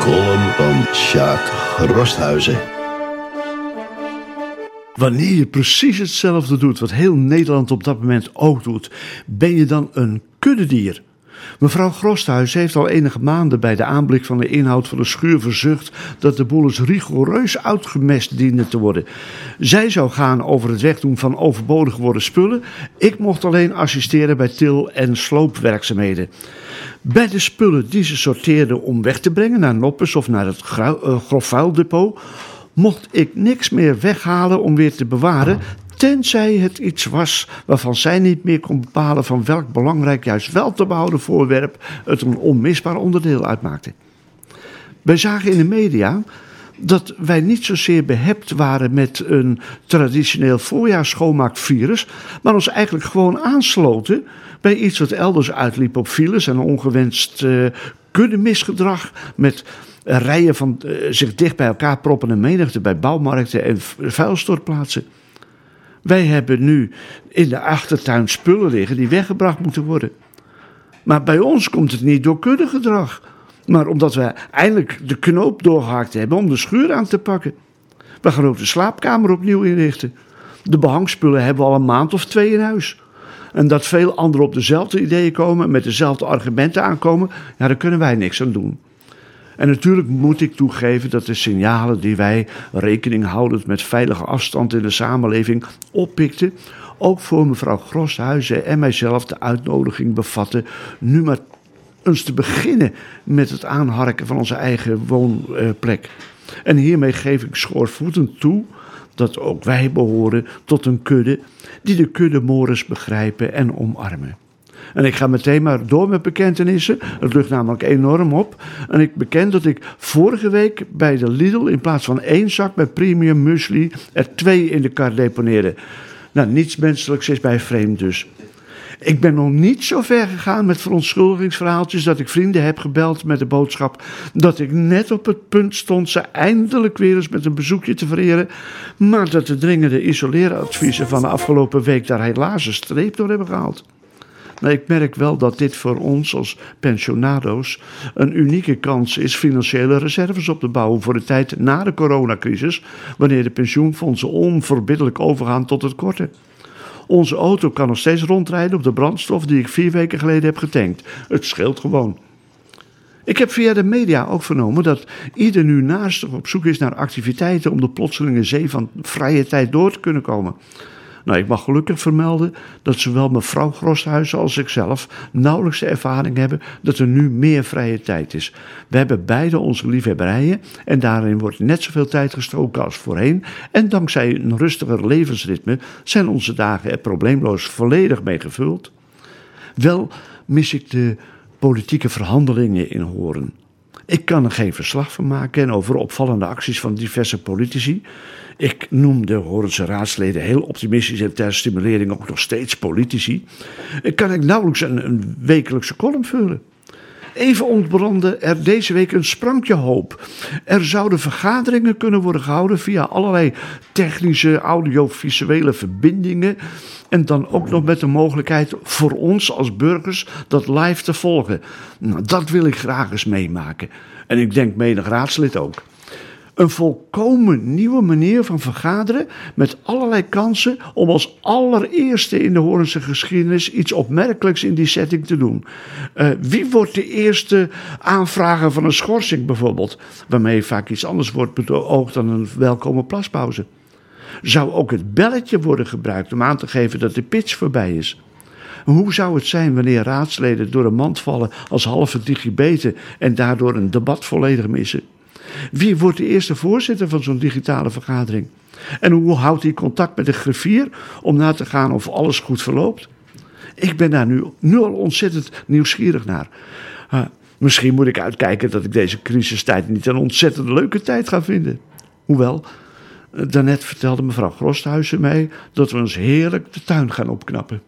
Kolom van Sjaak Rosthuizen. Wanneer je precies hetzelfde doet wat heel Nederland op dat moment ook doet, ben je dan een kuddedier? Mevrouw Grosthuis heeft al enige maanden bij de aanblik van de inhoud van de schuur verzucht dat de boel eens rigoureus uitgemest diende te worden. Zij zou gaan over het wegdoen van overbodig geworden spullen. Ik mocht alleen assisteren bij til- en sloopwerkzaamheden. Bij de spullen die ze sorteerde om weg te brengen naar Noppes of naar het uh, grofvuildepot, mocht ik niks meer weghalen om weer te bewaren, tenzij het iets was waarvan zij niet meer kon bepalen van welk belangrijk, juist wel te behouden voorwerp het een onmisbaar onderdeel uitmaakte. Wij zagen in de media dat wij niet zozeer behept waren met een traditioneel voorjaarsschoonmaakvirus, maar ons eigenlijk gewoon aansloten bij iets wat elders uitliep op files en ongewenst uh, met rijen van uh, zich dicht bij elkaar proppende menigte bij bouwmarkten en vuilstortplaatsen. Wij hebben nu in de achtertuin spullen liggen die weggebracht moeten worden. Maar bij ons komt het niet door kuddegedrag, maar omdat we eindelijk de knoop doorgehakt hebben om de schuur aan te pakken. We gaan ook de slaapkamer opnieuw inrichten. De behangspullen hebben we al een maand of twee in huis. En dat veel anderen op dezelfde ideeën komen, met dezelfde argumenten aankomen, ja, daar kunnen wij niks aan doen. En natuurlijk moet ik toegeven dat de signalen die wij, rekening houdend met veilige afstand in de samenleving, oppikten, ook voor mevrouw Groshuizen en mijzelf de uitnodiging bevatten nu maar eens te beginnen met het aanharken van onze eigen woonplek. En hiermee geef ik schoorvoetend toe dat ook wij behoren tot een kudde die de kudde begrijpen en omarmen. En ik ga meteen maar door met bekentenissen. Het lucht namelijk enorm op. En ik bekend dat ik vorige week bij de Lidl in plaats van één zak met premium muesli er twee in de kar deponeerde. Nou, niets menselijks is bij vreemd dus. Ik ben nog niet zo ver gegaan met verontschuldigingsverhaaltjes dat ik vrienden heb gebeld met de boodschap dat ik net op het punt stond ze eindelijk weer eens met een bezoekje te vereren, maar dat de dringende isoleeradviezen van de afgelopen week daar helaas een streep door hebben gehaald. Ik merk wel dat dit voor ons als pensionado's een unieke kans is financiële reserves op te bouwen voor de tijd na de coronacrisis, wanneer de pensioenfondsen onverbiddelijk overgaan tot het korte. Onze auto kan nog steeds rondrijden op de brandstof die ik vier weken geleden heb getankt. Het scheelt gewoon. Ik heb via de media ook vernomen dat ieder nu naastig op zoek is naar activiteiten om de plotselinge zee van vrije tijd door te kunnen komen. Nou, ik mag gelukkig vermelden dat zowel mevrouw Groshuizen als ikzelf nauwelijks de ervaring hebben dat er nu meer vrije tijd is. We hebben beide onze liefhebberijen en daarin wordt net zoveel tijd gestoken als voorheen. En dankzij een rustiger levensritme zijn onze dagen er probleemloos volledig mee gevuld. Wel mis ik de politieke verhandelingen in Horen. Ik kan er geen verslag van maken over opvallende acties van diverse politici. Ik noem de Horense raadsleden heel optimistisch en ter stimulering ook nog steeds politici. Kan ik nauwelijks een, een wekelijkse column vullen. Even ontbrandde er deze week een sprankje hoop. Er zouden vergaderingen kunnen worden gehouden via allerlei technische audiovisuele verbindingen. En dan ook nog met de mogelijkheid voor ons als burgers dat live te volgen. Nou, dat wil ik graag eens meemaken. En ik denk menig raadslid ook. Een volkomen nieuwe manier van vergaderen met allerlei kansen om als allereerste in de Horense geschiedenis iets opmerkelijks in die setting te doen. Uh, wie wordt de eerste aanvrager van een schorsing bijvoorbeeld, waarmee vaak iets anders wordt beoogd dan een welkome plaspauze? Zou ook het belletje worden gebruikt om aan te geven dat de pitch voorbij is? Hoe zou het zijn wanneer raadsleden door een mand vallen als halve digibeten en daardoor een debat volledig missen? Wie wordt de eerste voorzitter van zo'n digitale vergadering? En hoe houdt hij contact met de griffier om na te gaan of alles goed verloopt? Ik ben daar nu, nu al ontzettend nieuwsgierig naar. Uh, misschien moet ik uitkijken dat ik deze crisistijd niet een ontzettend leuke tijd ga vinden. Hoewel, uh, daarnet vertelde mevrouw Grosthuizen mij dat we ons heerlijk de tuin gaan opknappen.